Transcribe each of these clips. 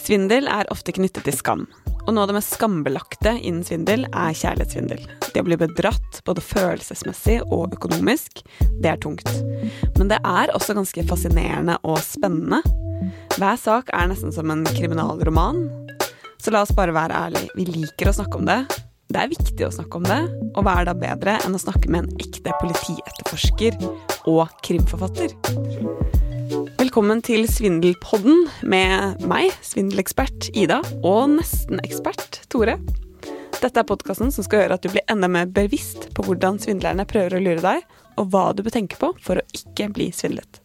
Svindel er ofte knyttet til skam. Og noe av det mest skambelagte innen svindel er kjærlighetssvindel. Det å bli bedratt både følelsesmessig og økonomisk, det er tungt. Men det er også ganske fascinerende og spennende. Hver sak er nesten som en kriminalroman. Så la oss bare være ærlige. Vi liker å snakke om det. Det er viktig å snakke om det, og hva er da bedre enn å snakke med en ekte politietterforsker og krimforfatter? Velkommen til Svindelpodden med meg, svindelekspert Ida, og nesten-ekspert Tore. Dette er podkasten som skal gjøre at du blir enda mer bevisst på hvordan svindlerne prøver å lure deg, og hva du bør tenke på for å ikke bli svindlet.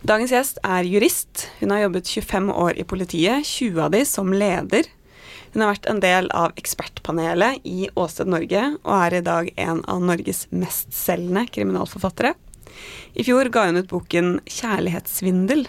Dagens gjest er jurist. Hun har jobbet 25 år i politiet, 20 av de som leder. Hun har vært en del av ekspertpanelet i Åsted Norge, og er i dag en av Norges mestselgende kriminalforfattere. I fjor ga hun ut boken 'Kjærlighetssvindel'.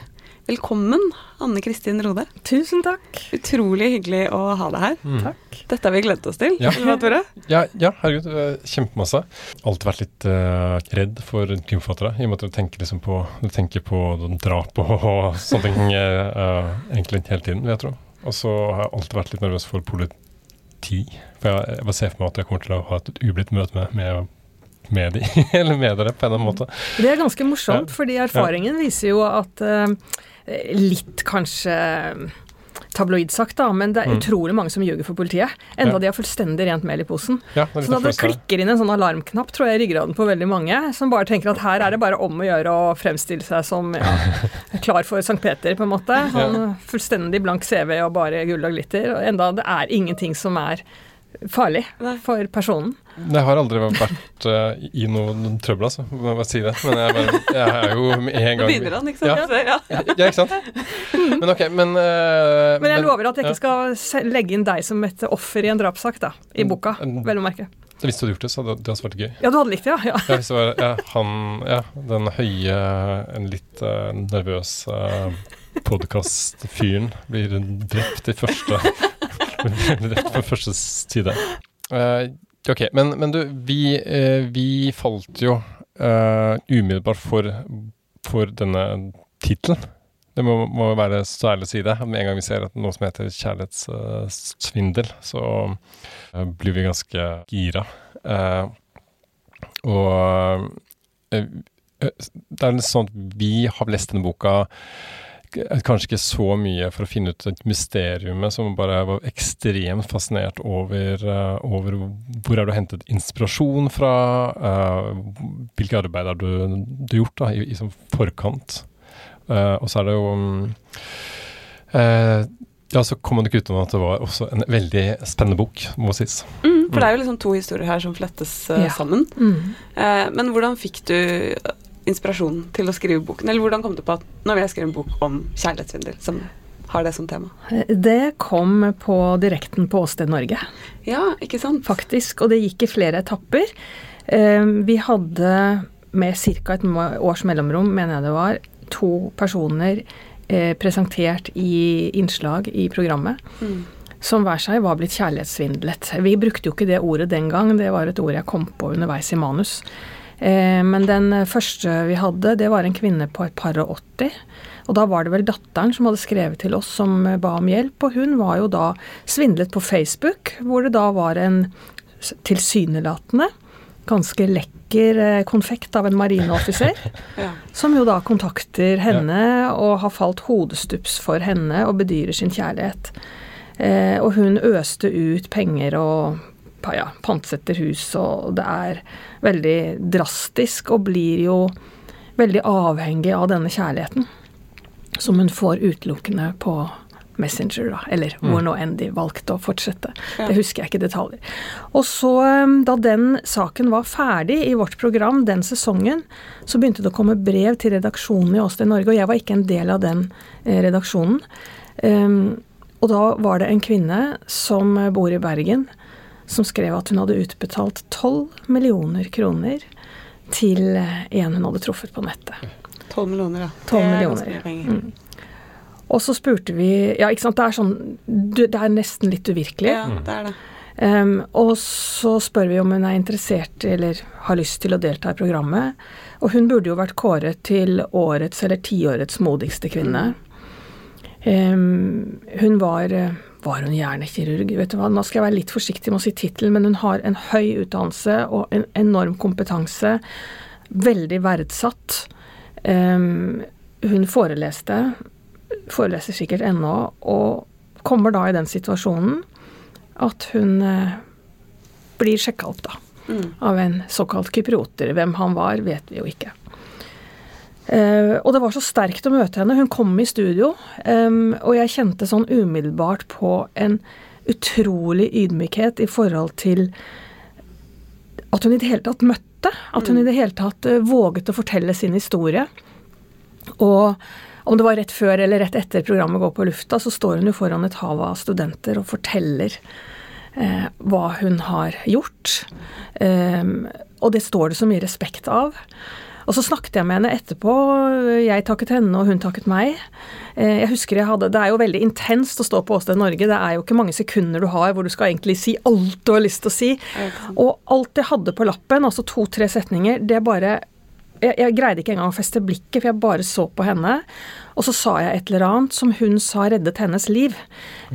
Velkommen, Anne Kristin Rode. Tusen takk. Utrolig hyggelig å ha deg her. Mm. Takk. Dette har vi gledet oss til. Ja. Hva, Tore? Ja, ja herregud. Kjempemasse. Alltid vært litt uh, redd for krimforfattere. I og med at du tenker, liksom på, du tenker på drap og, og sånne ting uh, egentlig hele tiden, vil jeg tro. Og så har jeg alltid vært litt nervøs for politi. For jeg, jeg bare ser for meg at jeg kommer til å ha et ublidt møte med, med med, de, eller med dere på en eller annen måte. Det er ganske morsomt, ja. fordi erfaringen ja. viser jo at uh, litt kanskje tabloid sagt, da, men det er mm. utrolig mange som ljuger for politiet. Enda ja. de har fullstendig rent mel i posen. Ja, så da det klikker inn en sånn alarmknapp, tror jeg i ryggraden på veldig mange, som bare tenker at her er det bare om å gjøre å fremstille seg som ja, klar for Sankt Peter, på en måte. Sånn fullstendig blank CV og bare gull og glitter. Og enda det er ingenting som er farlig for personen. Jeg har aldri vært uh, i noen trøbbel, altså. Må jeg bare si det. Men jeg, bare, jeg er jo med en gang Begynner han, ikke sant? Ja, ja. ja ikke sant? Men ok, men uh, Men jeg lover at jeg ikke skal legge inn deg som et offer i en drapssak, da. I boka, vel å merke. Hvis du hadde gjort det, så hadde det også vært gøy. Ja, du hadde likt det, ja. ja. hvis det var ja, han, ja, den høye, en litt uh, nervøs uh, podkast-fyren blir drept i første Rett på første side. Uh, ok, men, men, du, vi, uh, vi falt jo uh, umiddelbart for, for denne tittelen. Det må, må være så ærlig å si det. Med en gang vi ser noe som heter kjærlighetssvindel, så blir vi ganske gira. og det er litt sånn at vi har lest denne boka kanskje ikke så mye for å finne ut et mysterium, som bare var ekstremt fascinert over, uh, over hvor har du hentet inspirasjon fra, uh, hvilke arbeid har du, du gjort da, i, i sånn forkant. Uh, og så er det jo um, ja, så kom man ikke utenom at det var også en veldig spennende bok, må sies. Mm, for det er jo liksom to historier her som flettes ja. sammen. Mm. men hvordan fikk du inspirasjon til å skrive boken? Eller hvordan kom du på at nå vil jeg skrive en bok om kjærlighetssvindel, som har det som tema? Det kom på direkten på Åsted Norge. Ja, ikke sant? Faktisk. Og det gikk i flere etapper. Ehm, vi hadde med ca. et års mellomrom, mener jeg det var, to personer eh, presentert i innslag i programmet. Mm som hver seg var blitt kjærlighetssvindlet. Vi brukte jo ikke det ordet den gang, det var et ord jeg kom på underveis i manus. Eh, men den første vi hadde, det var en kvinne på et par og åtti. Og da var det vel datteren som hadde skrevet til oss som ba om hjelp, og hun var jo da svindlet på Facebook, hvor det da var en tilsynelatende ganske lekker eh, konfekt av en marineoffiser, ja. som jo da kontakter henne og har falt hodestups for henne og bedyrer sin kjærlighet. Eh, og hun øste ut penger og ja, pantsetter hus, og det er veldig drastisk, og blir jo veldig avhengig av denne kjærligheten. Som hun får utelukkende på Messenger, da, eller hvor mm. nå enn de valgte å fortsette. Ja. Det husker jeg ikke detaljer. Og så, um, da den saken var ferdig i vårt program den sesongen, så begynte det å komme brev til redaksjonen i Åsted Norge, og jeg var ikke en del av den eh, redaksjonen. Um, og da var det en kvinne som bor i Bergen, som skrev at hun hadde utbetalt 12 millioner kroner til en hun hadde truffet på nettet. 12 millioner, ja. 12 millioner. Mm. Og så spurte vi Ja, ikke sant, det er sånn Det er nesten litt uvirkelig. Ja, det er det. Um, og så spør vi om hun er interessert eller har lyst til å delta i programmet. Og hun burde jo vært kåret til årets eller tiårets modigste kvinne. Mm. Um, hun var, eh, var hun hjernekirurg? Vet du hva, Nå skal jeg være litt forsiktig med å si tittelen, men hun har en høy utdannelse og en enorm kompetanse. Veldig verdsatt. Um, hun foreleste, foreleser sikkert ennå, og kommer da i den situasjonen at hun uh, blir sjekka opp, da. Mm. Av en såkalt kyprioter. Hvem han var, vet vi jo ikke. Uh, og det var så sterkt å møte henne. Hun kom i studio, um, og jeg kjente sånn umiddelbart på en utrolig ydmykhet i forhold til at hun i det hele tatt møtte. At hun mm. i det hele tatt uh, våget å fortelle sin historie. Og om det var rett før eller rett etter programmet går på lufta, så står hun jo foran et hav av studenter og forteller uh, hva hun har gjort. Um, og det står det så mye respekt av. Og så snakket jeg med henne etterpå. Jeg takket henne, og hun takket meg. Eh, jeg husker jeg hadde, Det er jo veldig intenst å stå på Åsted Norge. Det er jo ikke mange sekunder du har hvor du skal egentlig si alt du har lyst til å si. Og alt jeg hadde på lappen, altså to-tre setninger, det bare jeg, jeg, greide ikke engang å feste blikket, for jeg bare så på henne. Og så sa jeg et eller annet som hun sa reddet hennes liv.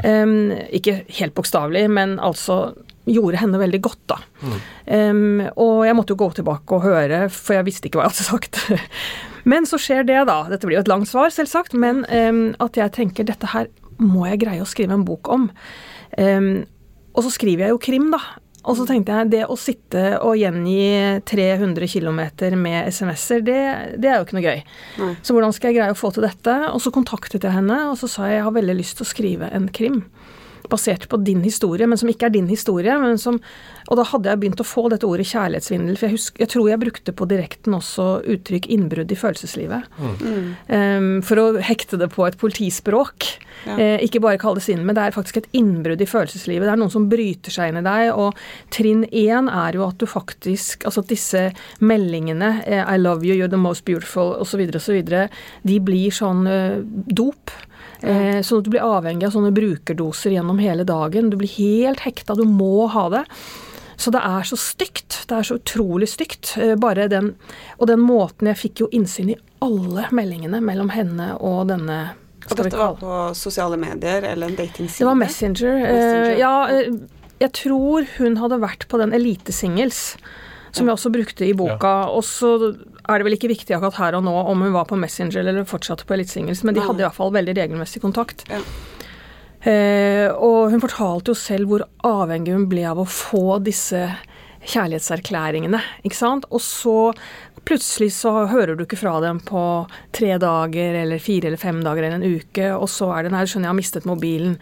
Um, ikke helt bokstavelig, men altså gjorde henne veldig godt, da. Mm. Um, og jeg måtte jo gå tilbake og høre, for jeg visste ikke hva jeg hadde sagt. men så skjer det, da. Dette blir jo et langt svar, selvsagt, men um, at jeg tenker dette her må jeg greie å skrive en bok om. Um, og så skriver jeg jo krim, da. Og så tenkte jeg det å sitte og gjengi 300 km med SMS-er, det, det, er jo ikke noe gøy. Nei. Så hvordan skal jeg greie å få til dette? Og så kontaktet jeg henne, og så sa jeg jeg har veldig lyst til å skrive en krim basert på din historie, men som ikke er din historie. Som, og da hadde jeg begynt å få dette ordet kjærlighetssvindel. For jeg, husker, jeg tror jeg brukte på direkten også uttrykk innbrudd i følelseslivet. Mm. Um, for å hekte det på et politispråk. Ja. Eh, ikke bare kalle det svindel, men det er faktisk et innbrudd i følelseslivet. Det er noen som bryter seg inn i deg. Og trinn én er jo at du faktisk Altså at disse meldingene, eh, I love you, you're the most beautiful, osv., osv., de blir sånn uh, dop. Eh, sånn at du blir avhengig av sånne brukerdoser gjennom hele dagen. Du blir helt hekta, du må ha det. Så det er så stygt. Det er så utrolig stygt. Eh, bare den Og den måten Jeg fikk jo innsyn i alle meldingene mellom henne og denne Og dette var på sosiale medier eller en datingside? Det var Messenger. Eh, Messenger. ja, eh, jeg tror hun hadde vært på den Elite Singles, som jeg også brukte i boka. Ja. Og så er det vel ikke viktig akkurat her og nå om hun var på Messenger eller fortsatte på Elitesingles, men de hadde iallfall veldig regelmessig kontakt. Ja. Eh, og hun fortalte jo selv hvor avhengig hun ble av å få disse kjærlighetserklæringene. ikke sant? Og så Plutselig så hører du ikke fra dem på tre dager eller fire eller fem dager eller en uke, og så er det nei, skjønner jeg har mistet mobilen.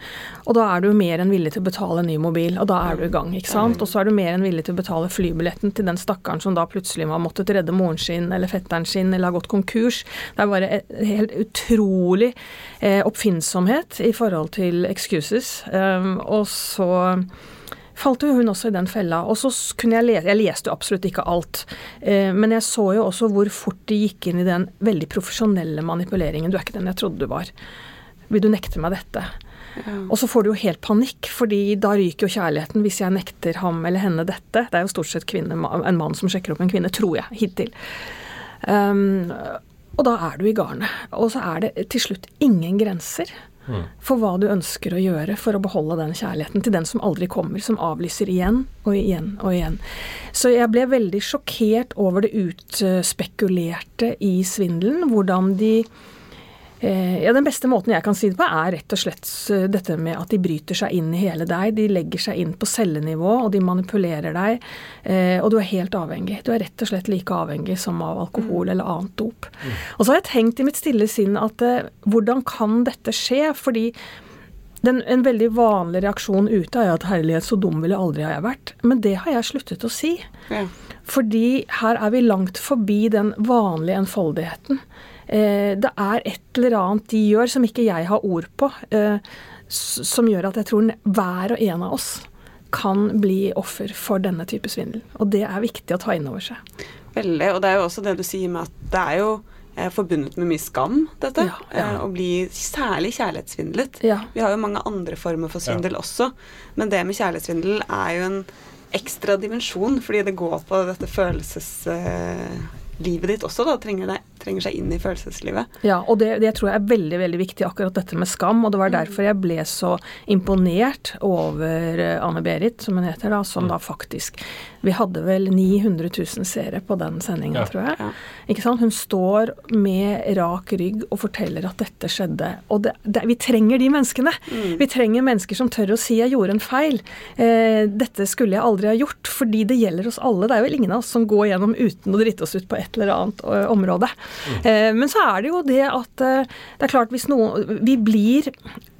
Og da er du mer enn villig til å betale en ny mobil, og da er du i gang, ikke sant. Og så er du mer enn villig til å betale flybilletten til den stakkaren som da plutselig har måttet redde moren sin eller fetteren sin eller har gått konkurs. Det er bare helt utrolig eh, oppfinnsomhet i forhold til excuses. Um, og så falt jo hun også i den fella. Og så kunne jeg lese Jeg leste jo absolutt ikke alt, eh, men jeg så jo også hvor fort de gikk inn i den veldig profesjonelle manipuleringen. Du er ikke den jeg trodde du var. Vil du nekte meg dette? Ja. Og så får du jo helt panikk, fordi da ryker jo kjærligheten hvis jeg nekter ham eller henne dette. Det er jo stort sett kvinne, en mann som sjekker opp en kvinne, tror jeg, hittil. Um, og da er du i garnet. Og så er det til slutt ingen grenser for hva du ønsker å gjøre for å beholde den kjærligheten til den som aldri kommer, som avlyser igjen og igjen og igjen. Så jeg ble veldig sjokkert over det utspekulerte i svindelen. Hvordan de ja, Den beste måten jeg kan si det på, er rett og slett eh, dette med at de bryter seg inn i hele deg. De legger seg inn på cellenivå, og de manipulerer deg. Eh, og du er helt avhengig. Du er rett og slett like avhengig som av alkohol mm. eller annet dop. Mm. Og så har jeg tenkt i mitt stille sinn at hvordan kan dette skje? Fordi den, en veldig vanlig reaksjon ute er at herlighet, så dum ville aldri ha jeg vært. Men det har jeg sluttet å si. Ja. Fordi her er vi langt forbi den vanlige enfoldigheten. Eh, det er et eller annet de gjør som ikke jeg har ord på, eh, som gjør at jeg tror hver og en av oss kan bli offer for denne type svindel. Og det er viktig å ta inn over seg. Veldig. Og det er jo også det du sier med at det er jo eh, forbundet med mye skam, dette. Ja, ja. Å bli særlig kjærlighetssvindlet. Ja. Vi har jo mange andre former for svindel også, men det med kjærlighetssvindel er jo en ekstra dimensjon, fordi det går på dette følelseslivet ditt også, da. Trenger, deg, trenger seg inn i følelseslivet. Ja, og det, det tror jeg er veldig veldig viktig, akkurat dette med skam. Og det var derfor jeg ble så imponert over eh, Anne-Berit, som hun heter, da, som da faktisk Vi hadde vel 900 000 seere på den sendinga, Ja. tror jeg. Ikke sant? Hun står med rak rygg og forteller at dette skjedde. Og det, det, vi trenger de menneskene. Vi trenger mennesker som tør å si 'jeg gjorde en feil'. Eh, 'Dette skulle jeg aldri ha gjort', fordi det gjelder oss alle. Det er vel ingen av oss som går gjennom uten å drite oss ut på et eller annet ø, område. Eh, men så er det jo det at eh, det er klart hvis noen Vi blir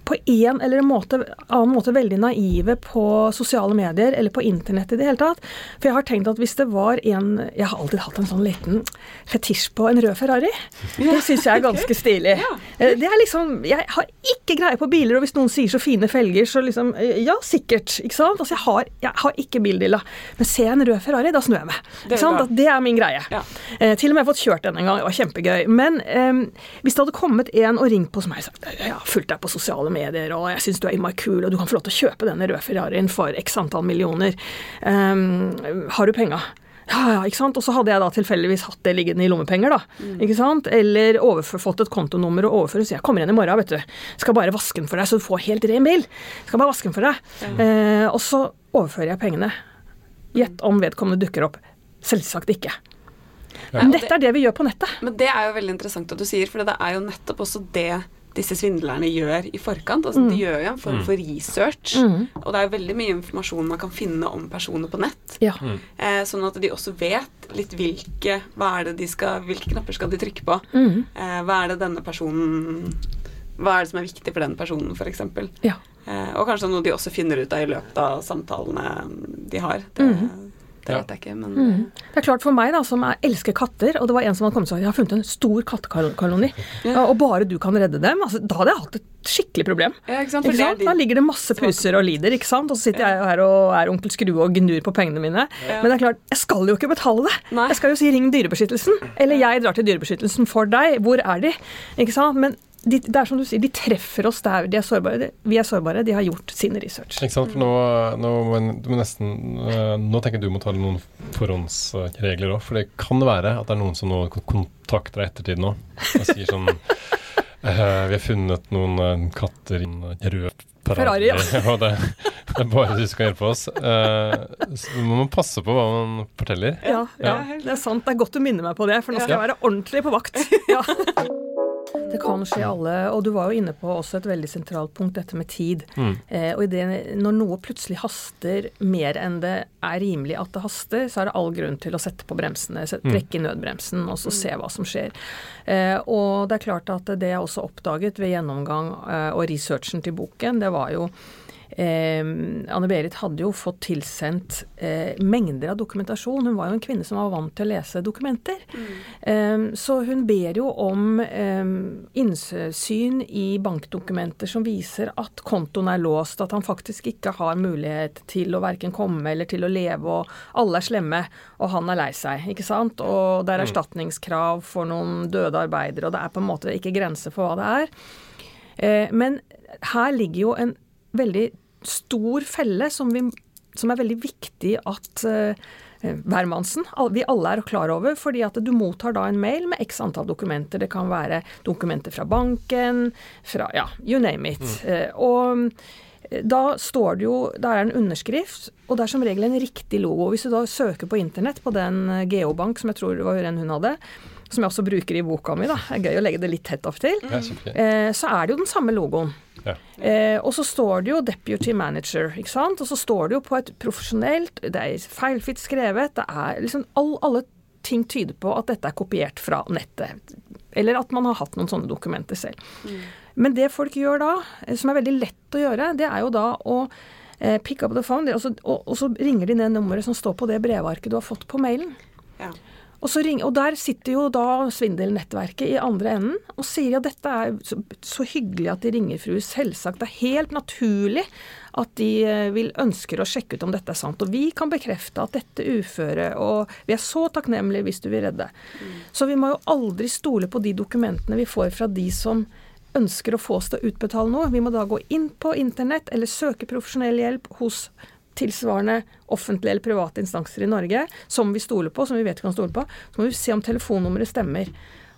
på en eller måte, annen måte veldig naive på sosiale medier eller på internett i det hele tatt. For jeg har tenkt at hvis det var en Jeg har alltid hatt en sånn liten fetisj på en rød Ferrari. Det syns jeg er ganske stilig. Eh, Det er liksom Jeg har ikke greie på biler, og hvis noen sier så fine felger, så liksom eh, Ja, sikkert. Ikke sant? Altså, jeg har, jeg har ikke bildilla. Men ser jeg en rød Ferrari, da snur jeg meg. Ikke sant? At det er min greie. Ja. Eh, til og med fått kjørt den en gang. Det var kjempegøy. Men eh, hvis det hadde kommet en og ringt på som jeg har fulgt deg på sosiale medier, og jeg syns du er innmari kul, og du kan få lov til å kjøpe denne røde Ferrarien for x antall millioner. Um, har du penga? Ja, ja, ikke sant? Og så hadde jeg da tilfeldigvis hatt det liggende i lommepenger, da. Ikke sant? Eller overfor, fått et kontonummer og overføre, så jeg kommer igjen i morgen, vet du. Skal bare vaske den for deg, så du får helt ren bil. Skal bare vaske den for deg. Eh, og så overfører jeg pengene. Gjett om vedkommende dukker opp. Selvsagt ikke. Men dette er det vi gjør på nettet. Men det er jo veldig interessant at du sier, for det er jo nettopp også det disse svindlerne gjør i forkant. Altså, De gjør jo en form for research, og det er veldig mye informasjon man kan finne om personer på nett. Ja. Eh, sånn at de også vet litt hvilke hva er det de skal, hvilke knapper skal de trykke på. Mm. Eh, hva er det denne personen Hva er det som er viktig for den personen, f.eks. ja. Eh, og kanskje noe de også finner ut av i løpet av samtalene de har. Det, det Ja. vet jeg ikke, men Mm. Det er klart for meg, da, som er, elsker katter, og det var en som hadde kommet og sagt jeg har funnet en stor kattekoloni, Ja. og bare du kan redde dem, altså, da hadde jeg hatt et skikkelig problem. Ja, ikke sant? Ikke sant? Da ligger det masse puser og lider, ikke sant? og så sitter jeg her og er onkel Skrue og gnur på pengene mine. Ja. Men det er klart, jeg skal jo ikke betale det. Nei. Jeg skal jo si ring Dyrebeskyttelsen, eller jeg drar til Dyrebeskyttelsen for deg. Hvor er de? Ikke sant? Men de, det er som du sier, de treffer oss der de er sårbare. Vi er sårbare, de har gjort sin research. Ikke sant, for nå, nå men, nesten eh, Nå tenker jeg du må ta noen forhåndsregler òg, for det kan være at det er noen som nå kontakter deg i ettertid nå og sier sånn eh, Vi har funnet noen eh, katter i en rød Ferrari, ja. og det, det er bare du som kan hjelpe oss. Eh, så man må passe på hva man forteller. Ja, ja, Ja. det er sant. Det er godt du minner meg på det, for nå skal Ja. jeg være ordentlig på vakt. Ja. Det kan skje alle, og du var jo inne på også et veldig sentralt punkt, dette med tid. Mm. Eh, og i det, når noe plutselig haster mer enn det er rimelig at det haster, så er det all grunn til å sette på bremsene, Mm. trekke i nødbremsen og så se hva som skjer. Eh, og det er klart at det jeg også oppdaget ved gjennomgang eh, og researchen til boken, det var jo Eh, Anne-Berit hadde jo fått tilsendt eh, mengder av dokumentasjon. Hun var jo en kvinne som var vant til å lese dokumenter. Eh, så hun ber jo om eh, innsyn i bankdokumenter som viser at kontoen er låst, at han faktisk ikke har mulighet til å verken komme eller til å leve, og alle er slemme, og han er lei seg, ikke sant. Og det er erstatningskrav for noen døde arbeidere, og det er på en måte ikke grenser for hva det er. Eh, men her ligger jo en veldig stor felle som, vi, som er veldig viktig at eh, hvermannsen, vi alle er klar over, fordi at du mottar da en mail med x antall dokumenter. Det kan være dokumenter fra banken, fra ja, you name it. Eh, og eh, da står det jo Da er det en underskrift, og det er som regel en riktig logo. Hvis du da søker på internett på den Geobank, som jeg tror det var den hun hadde, som jeg også bruker i boka mi, da, det er gøy å legge det litt tett opp til, mm. så er det jo den samme logoen. Ja. Eh, og så står det jo 'deputy manager', ikke sant. Og så står det jo på et profesjonelt Det er feilfritt skrevet. Det er liksom all, Alle ting tyder på at dette er kopiert fra nettet. Eller at man har hatt noen sånne dokumenter selv. Men det folk gjør da, eh, som er veldig lett å gjøre, det er jo da å eh, pick up the phone, det, og, så, og, og så ringer de ned nummeret som står på det brevarket du har fått på mailen. Ja. Og, ring, og der sitter jo da svindelnettverket i andre enden og sier at dette er så, så hyggelig at de ringer, fru. Selvsagt. Det er helt naturlig at de eh, vil ønsker å sjekke ut om dette er sant. Og vi kan bekrefte at dette uføret Og vi er så takknemlige hvis du vil redde. Så vi må jo aldri stole på de dokumentene vi får fra de som ønsker å få oss til å utbetale noe. Vi må da gå inn på internett eller søke profesjonell hjelp hos tilsvarende offentlige eller private instanser i Norge som vi stoler på, som vi vet vi kan stole på. Så må vi se om telefonnummeret stemmer.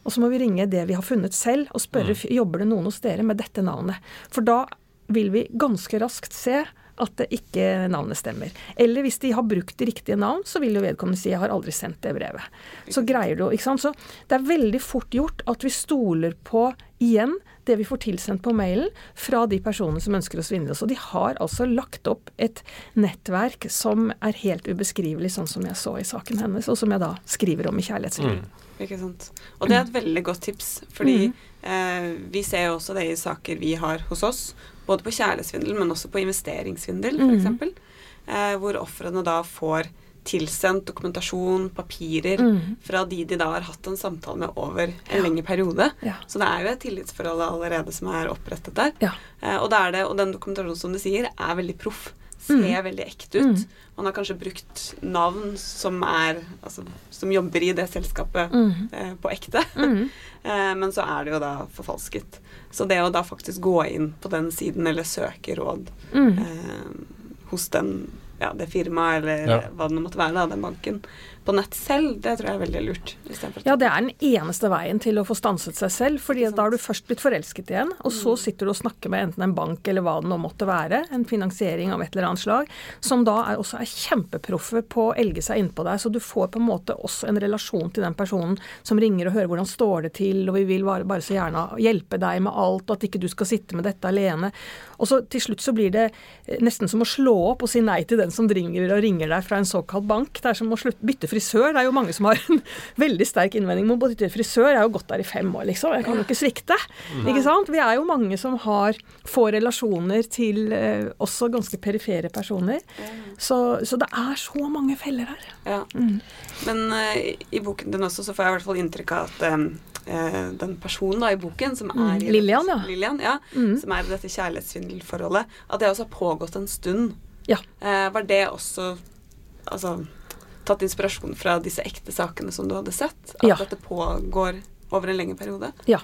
Og så må vi ringe det vi har funnet selv, og spørre Mm. jobber det noen hos dere med dette navnet. For da vil vi ganske raskt se at det ikke navnet stemmer. Eller hvis de har brukt det riktige navn, så vil jo vedkommende si 'jeg har aldri sendt det brevet'. Så greier du, ikke sant. Så det er veldig fort gjort at vi stoler på igjen det vi får tilsendt på mailen fra de personene som ønsker å svindle oss. Og de har altså lagt opp et nettverk som er helt ubeskrivelig, sånn som jeg så i saken hennes, og som jeg da skriver om i Kjærlighetsliv. Mm. Ikke sant. Og det er et veldig godt tips, fordi mm. eh, vi ser jo også det i saker vi har hos oss, både på kjærlighetssvindel, men også på investeringssvindel, f.eks., mm. Eh, hvor ofrene da får tilsendt dokumentasjon, papirer, mm. fra de de da har hatt en samtale med over en lengre periode. Ja. Så det er jo et tillitsforhold allerede som er opprettet der. Ja. Eh, og, det er det, og den dokumentasjonen som du sier, er veldig proff. Ser Mm. veldig ekte ut. Mm. Man har kanskje brukt navn som er Altså som jobber i det selskapet Mhm. eh, på ekte. Mhm. Eh, men så er det jo da forfalsket. Så det å da faktisk gå inn på den siden eller søke råd Mhm. eh, hos den, ja, det firmaet eller Ja. hva det måtte være, da, den banken, på nett selv, det tror jeg er veldig lurt. Ja, det er den eneste veien til å få stanset seg selv. fordi da har du først blitt forelsket igjen, og så sitter du og snakker med enten en bank eller hva det nå måtte være, en finansiering av et eller annet slag, som da er, også er kjempeproffe på å elge seg innpå deg. Så du får på en måte også en relasjon til den personen som ringer og hører hvordan står det til, og vi vil bare, bare så gjerne hjelpe deg med alt, og at ikke du skal sitte med dette alene. Og så til slutt så blir det eh, nesten som å slå opp og si nei til den som ringer og ringer deg fra en såkalt bank. Det er som å slutte, bytte frisør. Det er jo mange som har en veldig sterk innvending mot både frisør. Jeg har jo gått der i fem år, liksom. Jeg kan jo ikke svikte. Ikke sant? Vi er jo mange som har få relasjoner til eh, også ganske perifere personer. Så, så det er så mange feller her. Ja. Mm. Men eh, i boken din også så får jeg i hvert fall inntrykk av at eh, den personen da i boken som Mm, er i Lillian, ja. Lillian, ja. Mm. Som er i dette kjærlighetssvindelforholdet, at det også har pågått en stund. Ja. Eh, var det også altså, tatt inspirasjon fra disse ekte sakene som du hadde sett? At Ja. dette pågår over en lengre periode? Ja.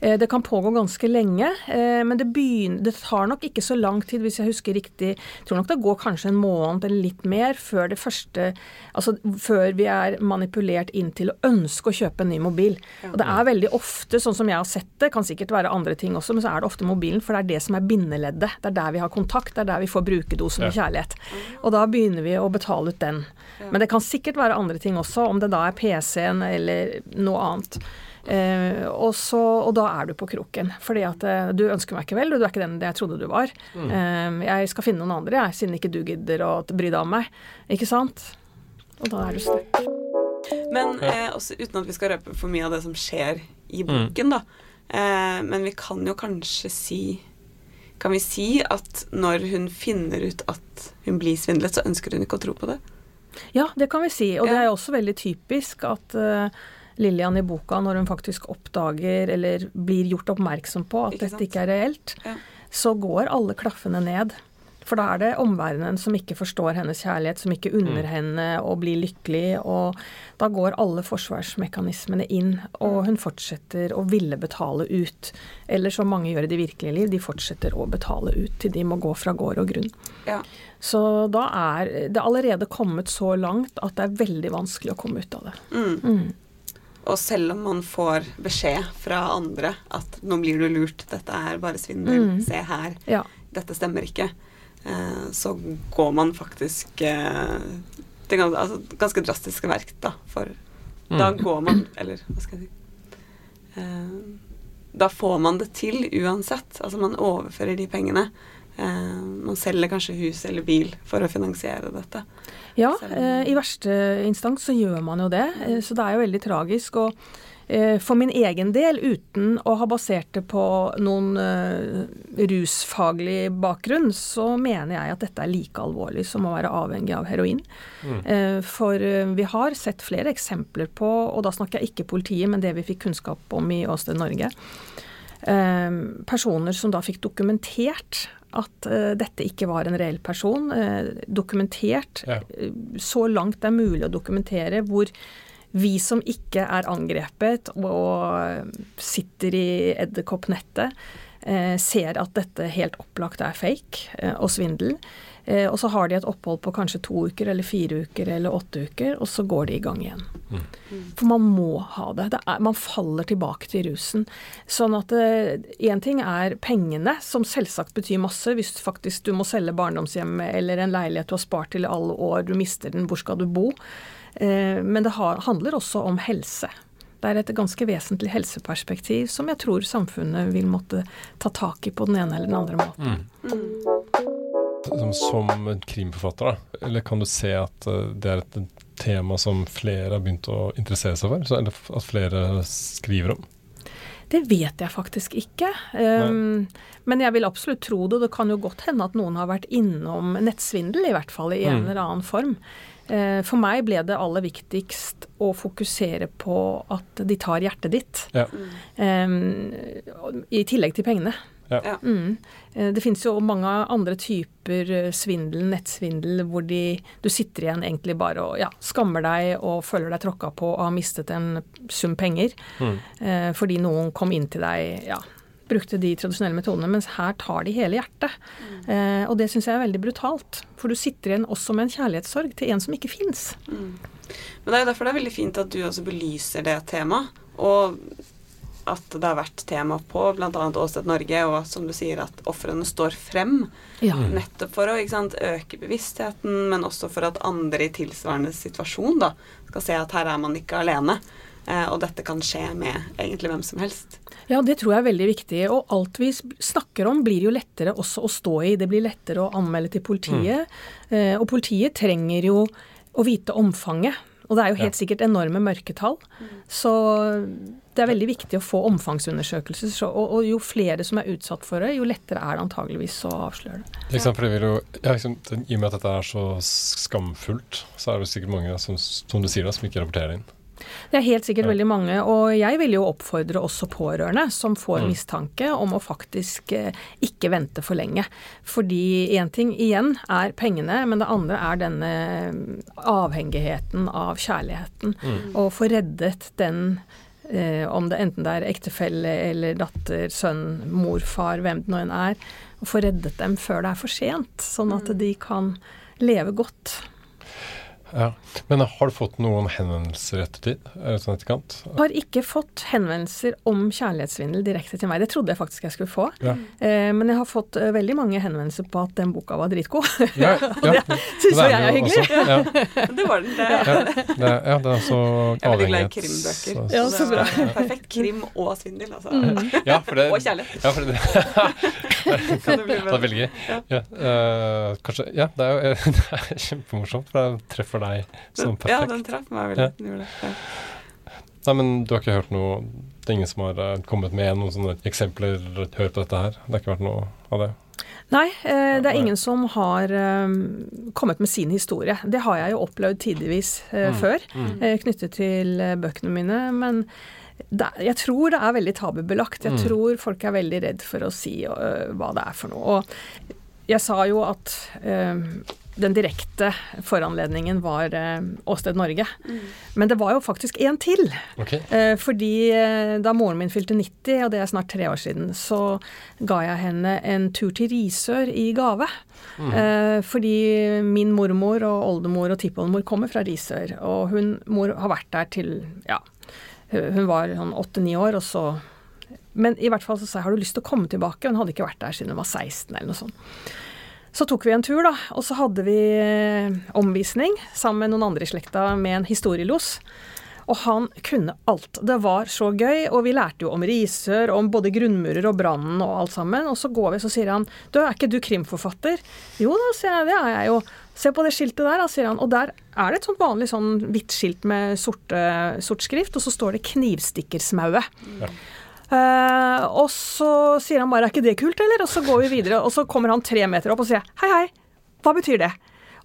Eh, Det kan pågå ganske lenge, eh, men det, begynner, det tar nok ikke så lang tid, hvis jeg husker riktig. Jeg tror nok det går kanskje en måned eller litt mer før det første Altså før vi er manipulert inn til å ønske å kjøpe en ny mobil. Og det er veldig ofte, sånn som jeg har sett det, kan sikkert være andre ting også, men så er det ofte mobilen, for det er det som er bindeleddet. Det er der vi har kontakt, det er der vi får brukerdosen med kjærlighet. Og da begynner vi å betale ut den. Men det kan sikkert være andre ting også, om det da er PC-en eller noe annet. Eh, og, så, og da er du på kroken. Fordi at eh, du ønsker meg ikke vel, du er ikke den jeg trodde du var. Eh, jeg skal finne noen andre, jeg, siden ikke du gidder å bry deg om meg. Ikke sant? Og da er du stuck. Men eh, også uten at vi skal røpe for mye av det som skjer i boken, da. Eh, men vi kan jo kanskje si Kan vi si at når hun finner ut at hun blir svindlet, så ønsker hun ikke å tro på det? Ja, det kan vi si. Og det er jo også veldig typisk at eh, Lillian i boka, når hun faktisk oppdager eller blir gjort oppmerksom på at Ikke dette ikke er reelt, Ja. så går alle klaffene ned. For da er det omverdenen som ikke forstår hennes kjærlighet, som ikke unner henne å bli lykkelig, og da går alle forsvarsmekanismene inn, og hun fortsetter å ville betale ut. Eller som mange gjør i det virkelige liv, de fortsetter å betale ut til de må gå fra gård og grunn. Ja. Så da er det allerede kommet så langt at det er veldig vanskelig å komme ut av det. Mm. Mm. Og selv om man får beskjed fra andre at 'nå blir du lurt, dette er bare svindel, Mm. se her', Ja. dette stemmer ikke, eh, så går man faktisk eh, til gans, altså, ganske drastiske verk, da. For da Mm. går man Eller hva skal jeg si eh, Da får man det til uansett. Altså man overfører de pengene. Eh, man selger kanskje hus eller bil for å finansiere dette. Ja, eh, i verste instans så gjør man jo det, eh, så det er jo veldig tragisk. Og eh, for min egen del, uten å ha basert det på noen rusfaglig bakgrunn, så mener jeg at dette er like alvorlig som å være avhengig av heroin. Mm. Eh, For vi har sett flere eksempler på, og da snakker jeg ikke politiet, men det vi fikk kunnskap om i Åsted Norge, personer som da fikk dokumentert at uh, dette ikke var en reell person. Uh, dokumentert Ja. eh, så langt det er mulig å dokumentere hvor vi som ikke er angrepet og sitter i edderkoppnettet, ser at dette helt opplagt er fake eh, og svindel. Eh, og så har de et opphold på kanskje to uker eller fire uker eller åtte uker, og så går de i gang igjen. Mm. For man må ha det. det er, man faller tilbake til rusen. Sånn at én ting er pengene, som selvsagt betyr masse. Hvis faktisk du må selge barndomshjemmet eller en leilighet du har spart til i alle år, du mister den, hvor skal du bo? Eh, men det handler også om helse. Det er et ganske vesentlig helseperspektiv som jeg tror samfunnet vil måtte ta tak i på den ene eller den andre måten. Mm. Som krimforfatter, da, eller kan du se at eh, det er et tema som flere har begynt å interessere seg for? Eller at flere skriver om? Det vet jeg faktisk ikke. Um, men jeg vil absolutt tro det. Det kan jo godt hende at noen har vært innom nettsvindel, i hvert fall i en mm. eller annen form. Uh, for meg ble det aller viktigst å fokusere på at de tar hjertet ditt. Ja. Um, I tillegg til pengene. Ja. Mm. Eh, det finnes jo mange andre typer eh, svindel, nettsvindel, hvor de, du sitter igjen egentlig bare og ja, skammer deg og føler deg tråkka på og har mistet en sum penger mm. eh, fordi noen kom inn til deg ja, brukte de tradisjonelle metodene, mens her tar de hele hjertet. Mm. Eh, og det syns jeg er veldig brutalt. For du sitter igjen også med en kjærlighetssorg til en som ikke fins. Mm. Men det er jo derfor det er veldig fint at du også belyser det temaet. Og at det har vært tema på bl.a. Åsted Norge, og som du sier, at ofrene står frem. Ja. Mm. Nettopp for å sant, øke bevisstheten, men også for at andre i tilsvarende situasjon da, skal se at her er man ikke alene. Eh, og dette kan skje med egentlig hvem som helst. Ja, det tror jeg er veldig viktig. Og alt vi snakker om blir jo lettere også å stå i. Det blir lettere å anmelde til politiet. Mm. Eh, og politiet trenger jo å vite omfanget. Og det er jo helt ja. sikkert enorme mørketall. Mm. Så det er veldig viktig å få omfangsundersøkelser. Så, og, og, jo flere som er utsatt for det, jo lettere er det antageligvis å avsløre det. Liksom, jo, ja, liksom, I og med at dette er så skamfullt, så er det sikkert mange som, som du sier da, som ikke rapporterer inn. Det er helt sikkert ja. veldig mange, og jeg vil jo oppfordre også pårørende som får mm. mistanke, om å faktisk eh, ikke vente for lenge. Fordi én ting igjen er pengene, men det andre er denne avhengigheten av kjærligheten. Mm. Og få reddet den eh, om det enten det er ektefelle eller datter, sønn, mor, far, hvem det nå enn er. Få reddet dem før det er for sent, sånn at mm. de kan leve godt. Ja. Men har du fått noen henvendelser i ettertid? Sånn etterkant? Har ikke fått henvendelser om kjærlighetssvindel direkte til meg. Det trodde jeg faktisk jeg skulle få. Ja. Eh, men jeg har fått uh, veldig mange henvendelser på at den boka var dritgod. Ja, ja. det syns jo jeg er hyggelig. ja. det var den. Det. Ja, det, ja, det er så avhengighets... Jeg er veldig glad i krimbøker. Ja, så bra. Perfekt krim og svindel, altså. Mm. Ja, for det, og kjærlighet. Ja, for det, det, er veldig gøy. Ja. Uh, kanskje, ja, det er jo det er kjempemorsomt, for det treffer for deg som perfekt. Ja, den traff meg veldig. Ja. Den ja. Nei, men du har ikke hørt noe Det er ingen som har uh, kommet med noen sånne eksempler? Hør på dette her. Det har ikke vært noe av det? Nei, eh, det er ingen som har eh, kommet med sin historie. Det har jeg jo opplevd tidvis eh, mm. før, mm. Eh, knyttet til eh, bøkene mine. Men det, jeg tror det er veldig tabubelagt. Jeg mm. tror folk er veldig redd for å si hva det er for noe. Og jeg sa jo at den direkte foranledningen var eh, Åsted Norge. Mm. Men det var jo faktisk en til. Okay. Eh, fordi eh, da moren min fylte 90, og det er snart tre år siden, så ga jeg henne en tur til Risør i gave. Mm. Eh, fordi min mormor og oldemor og tippoldemor kommer fra Risør. Og hun mor har vært der til ja, hun var sånn åtte-ni år, og så Men i hvert fall så sa jeg har du lyst til å komme tilbake? Hun hadde ikke vært der siden hun var 16 eller noe sånt. Så tok vi en tur, da, og så hadde vi eh, omvisning sammen med noen andre i slekta med en historielos. Og han kunne alt. Det var så gøy, og vi lærte jo om Risør, om både grunnmurer og brannen og alt sammen. Og så går vi, så sier han du, er ikke du krimforfatter? Jo da, sier jeg, det er jeg jo. Se på det skiltet der, da, sier han. Og der er det et sånt vanlig sånn hvitt skilt med sorte, sort skrift, og så står det 'Knivstikkersmauet'. Ja. Uh, og så sier han bare 'er ikke det kult', eller? Og så går vi videre, og så kommer han tre meter opp og sier 'hei, hei, hva betyr det'?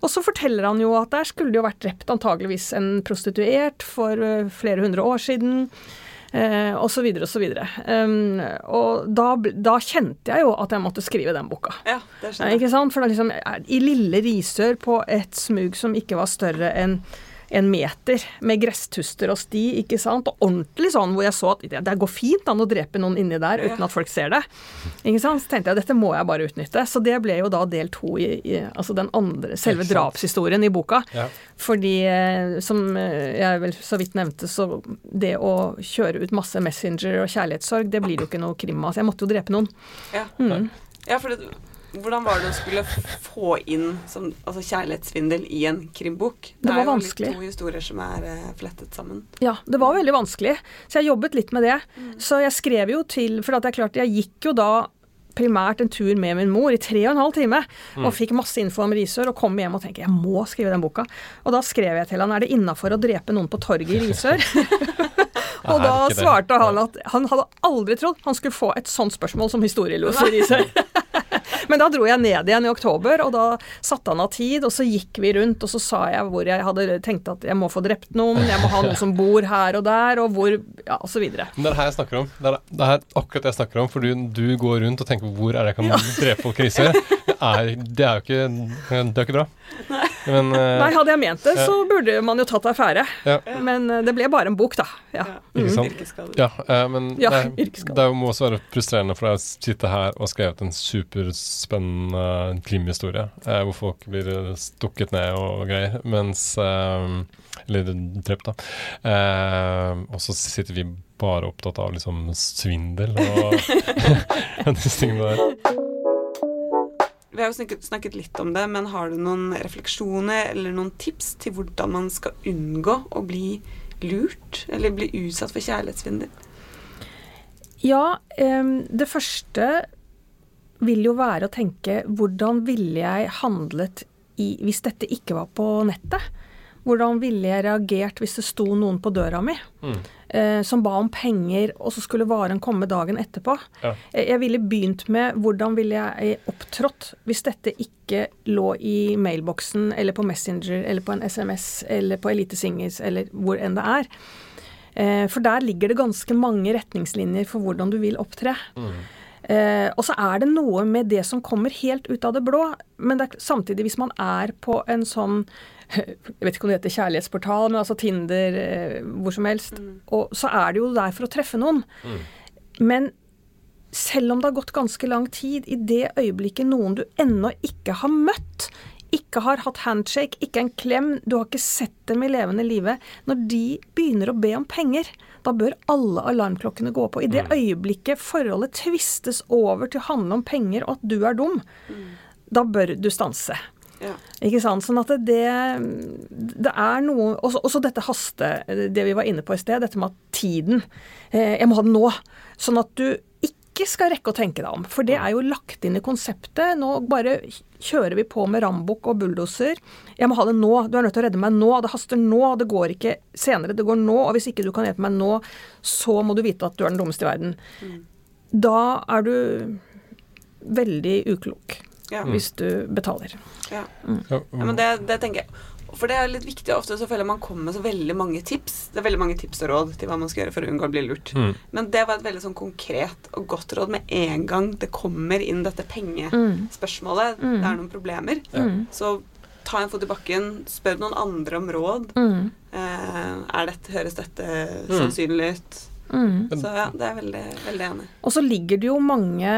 Og så forteller han jo at der skulle det jo vært drept antageligvis en prostituert for uh, flere hundre år siden. Uh, og så videre og så videre. Um, og da, da, kjente jeg jo at jeg måtte skrive den boka. Ja, det skjønner jeg. Ikke sant? For det er liksom I lille Risør, på et smug som ikke var større enn en meter med gresstuster og sti, ikke sant. Og ordentlig sånn hvor jeg så at det, går fint an å drepe noen inni der uten at folk ser det. Ikke sant. Så tenkte jeg dette må jeg bare utnytte. Så det ble jo da del to i, i altså den andre, selve drapshistorien i boka. Ja. Fordi, eh, som eh, jeg vel så vidt nevnte, så det å kjøre ut masse Messenger og kjærlighetssorg, det blir jo ikke noe krim av. Så jeg måtte jo drepe noen. Ja, Mm. ja for det, hvordan var det å skulle få inn som, altså kjærlighetssvindel i en krimbok? Det var er jo vanskelig. litt to historier som er uh, flettet sammen. Ja, det var veldig vanskelig. Så jeg jobbet litt med det. Så jeg skrev jo til For at det er klart, jeg gikk jo da primært en tur med min mor i tre og en halv time. Og fikk masse info om Risør og kom hjem og tenkte jeg må skrive den boka. Og da skrev jeg til han er det innafor å drepe noen på torget i Risør. og da svarte han at han hadde aldri trodd han skulle få et sånt spørsmål som historieloser i seg. Men da dro jeg ned igjen i oktober, og da satte han av tid, og så gikk vi rundt, og så sa jeg hvor jeg hadde tenkt at jeg må få drept noen, jeg må ha noen som bor her og der, og hvor Ja, og så videre. Det er det her jeg snakker om. Det er, det er akkurat det jeg snakker om. For du, du går rundt og tenker hvor er det jeg kan drepe folk i krise? Det er, det er jo ikke, det er ikke bra. Men uh, Nei, hadde jeg ment det, så burde man jo tatt affære. ja, Men eh, det ble bare en bok, da. Ja. Ikke sant? Yrkesskader. Ja, eh, men Ja, det, det må også være frustrerende for deg å sitte her og skrevet en superspennende krimhistorie eh, hvor folk blir eh, stukket ned og greier, mens eh, Eller drept, da. Eh, og så sitter vi bare opptatt av liksom svindel og disse tingene der. Vi har jo snakket, snakket litt om det, men har du noen refleksjoner eller noen tips til hvordan man skal unngå å bli lurt eller bli utsatt for kjærlighetssvindel? Ja, det første vil jo være å tenke hvordan ville jeg handlet i, hvis dette ikke var på nettet? Hvordan ville jeg reagert hvis det sto noen på døra mi Mm. eh, som ba om penger, og så skulle varen komme dagen etterpå? Ja. Jeg, jeg ville begynt med hvordan ville jeg opptrådt hvis dette ikke lå i mailboksen eller på Messenger eller på en SMS eller på Elite Singers eller hvor enn det er. Eh, for der ligger det ganske mange retningslinjer for hvordan du vil opptre. Eh, og så er det noe med det som kommer helt ut av det blå, men det er, samtidig, hvis man er på en sånn jeg vet ikke om det heter kjærlighetsportal, men altså Tinder, eh, hvor som helst, og så er det jo der for å treffe noen. Men selv om det har gått ganske lang tid, i det øyeblikket noen du ennå ikke har møtt, ikke har hatt handshake, ikke en klem, du har ikke sett dem i levende live, når de begynner å be om penger, da bør alle alarmklokkene gå på. I det øyeblikket forholdet tvistes over til å handle om penger og at du er dum, da bør du stanse. Ja. Ikke sant? Sånn at det, det er noe Også, også dette haste, det vi var inne på i sted, dette med at tiden eh, Jeg må ha den nå. Sånn at du ikke skal rekke å tenke deg om. For det er jo lagt inn i konseptet. Nå bare kjører vi på med rambukk og bulldoser. Jeg må ha det nå. Du er nødt til å redde meg nå. Det haster nå. Det går ikke senere. Det går nå. Og hvis ikke du kan hjelpe meg nå, så må du vite at du er den dummeste i verden. Da er du veldig uklok Ja. hvis du betaler. Ja. Mm. Ja, men det, det tenker jeg. For det er litt viktig. Ofte så føler man kommer med så veldig mange tips. Det er veldig mange tips og råd til hva man skal gjøre for å unngå å bli lurt. Mm. Men det var et veldig sånn konkret og godt råd med en gang det kommer inn dette pengespørsmålet. Mm. Det er noen problemer. Mm. Så ta en fot i bakken, spør noen andre om råd. Mm. Eh, er dette, høres dette sannsynlig ut? Mm. Så ja, det er jeg veldig, veldig enig. Og så ligger det jo mange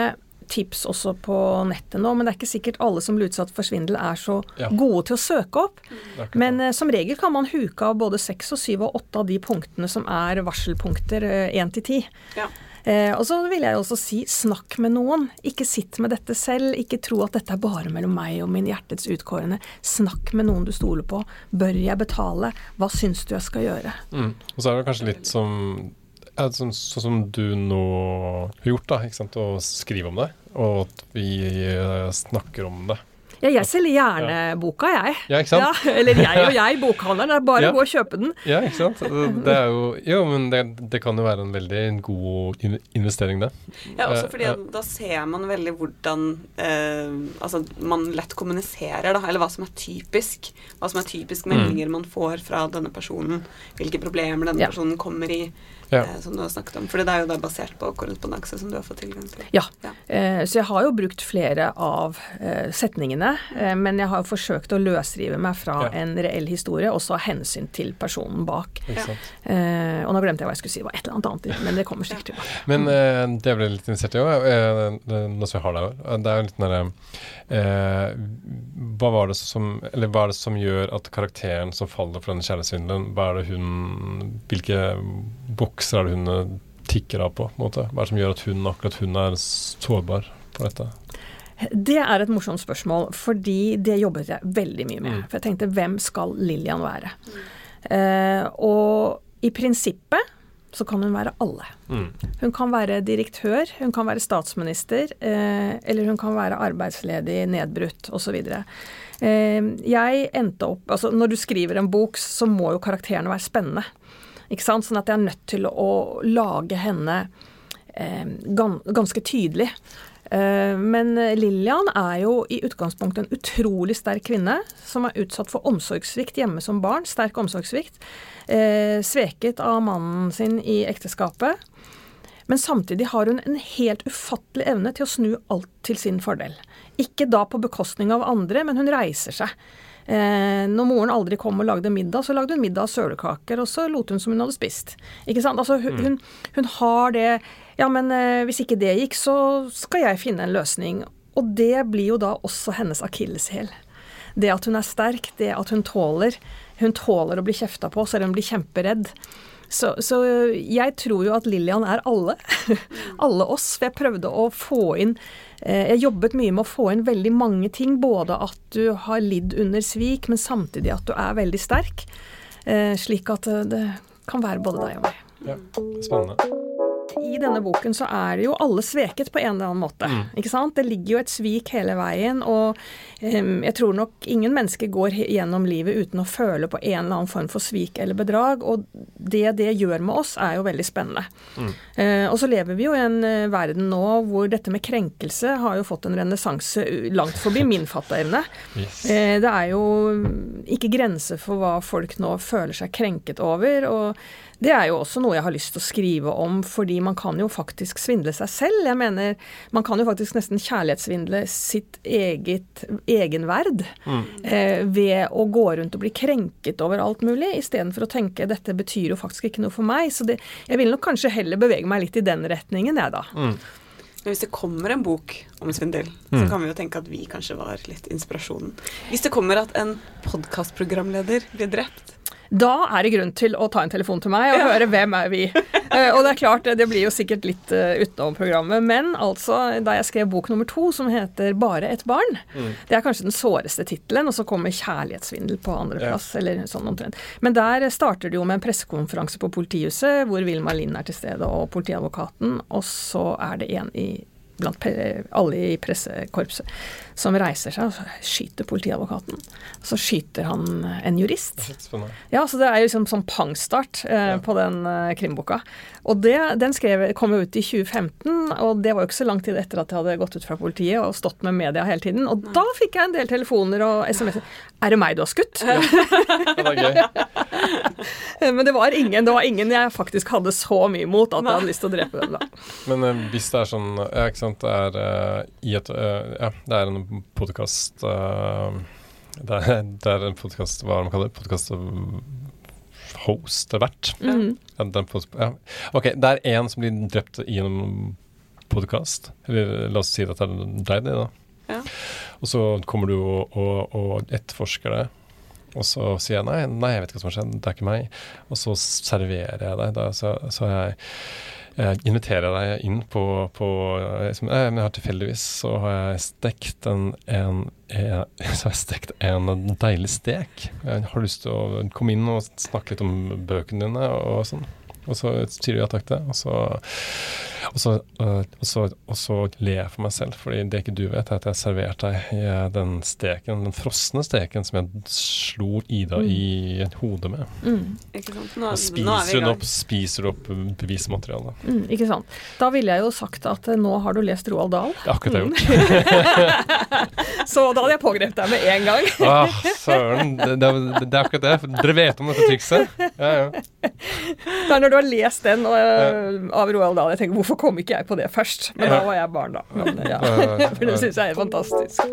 tips også på nettet nå, men det er ikke sikkert alle som blir utsatt for svindel er så Ja. gode til å søke opp. akkurat Men eh, som regel kan man huke av både seks og syv og åtte av de punktene som er varselpunkter, én til ti. Ja. Eh, og så vil jeg også si snakk med noen. Ikke sitt med dette selv. Ikke tro at dette er bare mellom meg og min hjertets utkårende. Snakk med noen du stoler på. Bør jeg betale? Hva syns du jeg skal gjøre? Mm. Og så er det kanskje litt som ja, sånn, sånn som du nå har gjort, da, ikke sant, å skrive om det, og at vi eh, snakker om det. Ja, jeg selger gjerne boka, jeg. Ja, ikke sant? Ja, eller jeg og jeg, bokhandleren. Det er bare Ja. å gå og kjøpe den. Ja, ikke sant? Det er jo Jo, men det, det kan jo være en veldig god investering, det. Ja, også Eh, fordi ja. da ser man veldig hvordan eh, altså man lett kommuniserer, da, eller hva som er typisk. Hva som er typisk Mm. man får fra denne personen. Hvilke problemer denne Ja. personen kommer i, Ja. eh, som du har snakket om. For det er jo da basert på korrespondanse som du har fått tilgang til. Ja. Ja. Eh, så jeg har jo brukt flere av eh, setningene inne, eh, men jeg har forsøkt å løsrive meg fra Ja. en reell historie, også av hensyn til personen bak. Ja. Eh, og nå glemte jeg hva jeg skulle si, det var et eller annet annet, men det kommer sikkert tilbake. Men eh, det jeg ble litt interessert i òg, eh, nå som jeg har deg her, det er jo litt den derre eh, Hva var det som Eller hva er det som gjør at karakteren som faller for denne kjærlighetssvindelen, hva er det hun Hvilke bokser er det hun tikker av på? på en måte? Hva er det som gjør at hun akkurat hun er sårbar på dette? Det er et morsomt spørsmål, fordi det jobbet jeg veldig mye med. Mm. For jeg tenkte, hvem skal Lillian være? Uh, og i prinsippet så kan hun være alle. Mm. Hun kan være direktør, hun kan være statsminister, eh, eller hun kan være arbeidsledig, nedbrutt osv. Eh, jeg endte opp Altså, når du skriver en bok, så må jo karakterene være spennende. Ikke sant? Sånn at jeg er nødt til å lage henne eh, gan ganske tydelig. Eh, Men Lillian er jo i utgangspunktet en utrolig sterk kvinne som er utsatt for omsorgssvikt hjemme som barn. Sterk omsorgssvikt. Eh, sveket av mannen sin i ekteskapet. Men samtidig har hun en helt ufattelig evne til å snu alt til sin fordel. Ikke da på bekostning av andre, men hun reiser seg. Eh, når moren aldri kom og lagde middag, så lagde hun middag av sølekaker, og så lot hun som hun hadde spist. Ikke sant? Altså, hun, hun, hun har det Ja, men eh, hvis ikke det gikk, så skal jeg finne en løsning. Og det blir jo da også hennes akilleshæl. Det at hun er sterk, det at hun tåler. Hun tåler å bli kjefta på, selv om hun blir kjemperedd. Så, så jeg tror jo at Lillian er alle. alle oss. For jeg prøvde å få inn eh, Jeg jobbet mye med å få inn veldig mange ting. Både at du har lidd under svik, men samtidig at du er veldig sterk. Eh, slik at det kan være både deg og meg. Ja, spennende. I denne boken så er det jo alle sveket på en eller annen måte. ikke sant? Det ligger jo et svik hele veien, og um, jeg tror nok ingen mennesker går gjennom livet uten å føle på en eller annen form for svik eller bedrag, og det det gjør med oss, er jo veldig spennende. Eh, og så lever vi jo i en eh, verden nå hvor dette med krenkelse har jo fått en renessanse langt forbi min fatteevne. Yes. Uh, Det er jo ikke grenser for hva folk nå føler seg krenket over. Og det er jo også noe jeg har lyst til å skrive om, fordi man kan jo faktisk svindle seg selv. Jeg mener, man kan jo faktisk nesten kjærlighetssvindle sitt eget egenverd eh, ved å gå rundt og bli krenket over alt mulig, istedenfor å tenke dette betyr jo faktisk ikke noe for meg. Så det, jeg vil nok kanskje heller bevege meg litt i den retningen, jeg, da. Men hvis det kommer en bok om svindel, så kan vi jo tenke at vi kanskje var litt inspirasjonen. Hvis det kommer at en podkastprogramleder blir drept, Da er det grunn til å ta en telefon til meg og høre hvem er vi. Eh, og det er klart, det blir jo sikkert litt uh, utenom programmet, men altså, da jeg skrev bok nummer to, som heter 'Bare et barn', det er kanskje den såreste tittelen, og så kommer 'Kjærlighetssvindel' på andreplass, eller sånn omtrent. Men der starter det jo med en pressekonferanse på politihuset, hvor Vilma Lind er til stede, og politiadvokaten, og så er det en i blant alle i pressekorpset som reiser seg, og så skyter politiadvokaten. Så skyter han en jurist. Ja, så det er jo liksom sånn pangstart eh, Ja. på den eh, krimboka. Og det, den skrev, kom jo ut i 2015, og det var jo ikke så lang tid etter at jeg hadde gått ut fra politiet og stått med media hele tiden. Og da fikk jeg en del telefoner og SMS-er. 'Er det meg du har skutt?' Ja, det var gøy. Men det var ingen det var ingen jeg faktisk hadde så mye mot at jeg hadde lyst til å drepe dem da. Men eh, hvis det er sånn jeg er ikke sant, det er uh, i et uh, Ja, det er en podkast det, er- det er en podkast Hva er det man kaller det? Podkast host eller vert? Mm. Ja, den ja. Ok, det er én som blir drept i en podkast. Eller la oss si at det er deg, det, da. Ja. Og så kommer du og, og, og etterforsker det. Og så sier jeg nei, nei, jeg vet ikke hva som har skjedd, det er ikke meg. Og så serverer jeg deg. Da, så, så jeg, jeg inviterer deg inn på, på liksom, som, eh, men jeg har Tilfeldigvis så har jeg stekt en, en, så har jeg stekt en deilig stek. Jeg har lyst til å komme inn og snakke litt om bøkene dine og sånn. Og så sier du ja takk til det, og så, og så, øh, og så, og ler jeg for meg selv, fordi det ikke du vet, er at jeg har servert deg eh, den steken, den frosne steken som jeg slo Ida i hodet med. Mm. ikke sant? Nå, Og er vi spiser i hun gang. opp, spiser du opp bevismaterialet. Mm, ikke sant. Da ville jeg jo sagt at eh, nå har du lest Roald Dahl, Det er akkurat det jeg har gjort. så da hadde jeg pågrepet deg med en gang. Ah, søren. Det, det, det er akkurat det. Dere vet om dette trikset? Ja, ja. Det er når du har lest den øh, av Roald Dahl, jeg tenker hvorfor kom ikke jeg på det først? Men da var jeg barn, da. Men, ja. For det syns jeg er fantastisk.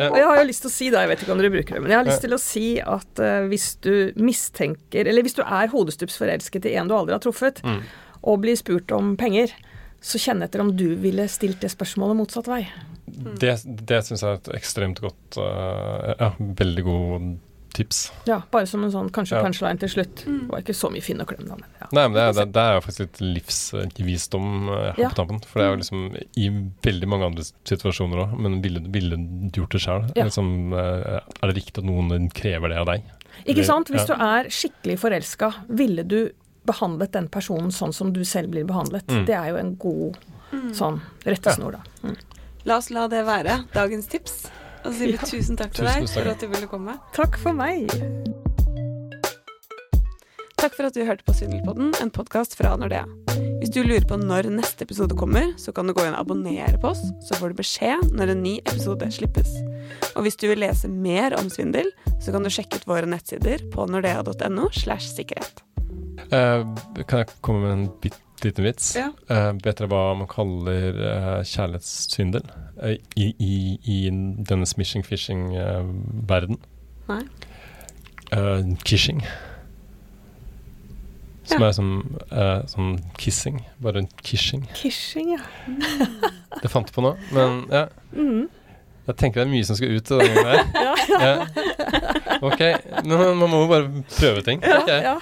Og jeg har jo lyst til å si da, jeg vet ikke om dere bruker det, men jeg har lyst til å si at uh, hvis du mistenker Eller hvis du er hodestups forelsket i en du aldri har truffet, Mm. og blir spurt om penger, så kjenn etter om du ville stilt det spørsmålet motsatt vei. Det, det syns jeg er et ekstremt godt uh, Ja, veldig god tips. Ja, bare som en sånn kanskje Ja. punchline til slutt. Det var ikke så mye finn og klem, da, men ja. Nei, men det er, det, det er jo faktisk litt livsvisdom uh, her Ja. på tampen. For det er jo liksom i veldig mange andre situasjoner òg, men ville, ville du gjort det sjøl? Ja. Liksom, uh, er det riktig at noen krever det av deg? Ikke sant? Hvis Ja. du er skikkelig forelska, ville du behandlet den personen sånn som du selv blir behandlet? Mm. Det er jo en god sånn rettesnor, da. Mm. La oss la det være dagens tips. Og så sier vi Ja. tusen takk til Tusen deg for at du ville komme. Takk for meg. Takk for at du hørte på Svindelpodden, en podkast fra Nordea. Hvis du lurer på når neste episode kommer, så kan du gå inn og abonnere på oss, så får du beskjed når en ny episode slippes. Og hvis du vil lese mer om svindel, så kan du sjekke ut våre nettsider på nordea.no slash sikkerhet. Uh, kan jeg komme med en bitte liten vits? Ja. Uh, vet dere hva man kaller uh, kjærlighetssyndel uh, i, i, i denne smishing-fishing-verden? Nei. Uh, kishing. Som Ja. er som, som kissing, bare en kishing. Kishing, ja. Det fant jeg på nå, men ja. Mm. Jeg tenker det er mye som skal ut. denne gangen her. Ja. Ok, men man må jo bare prøve ting. ja, ja.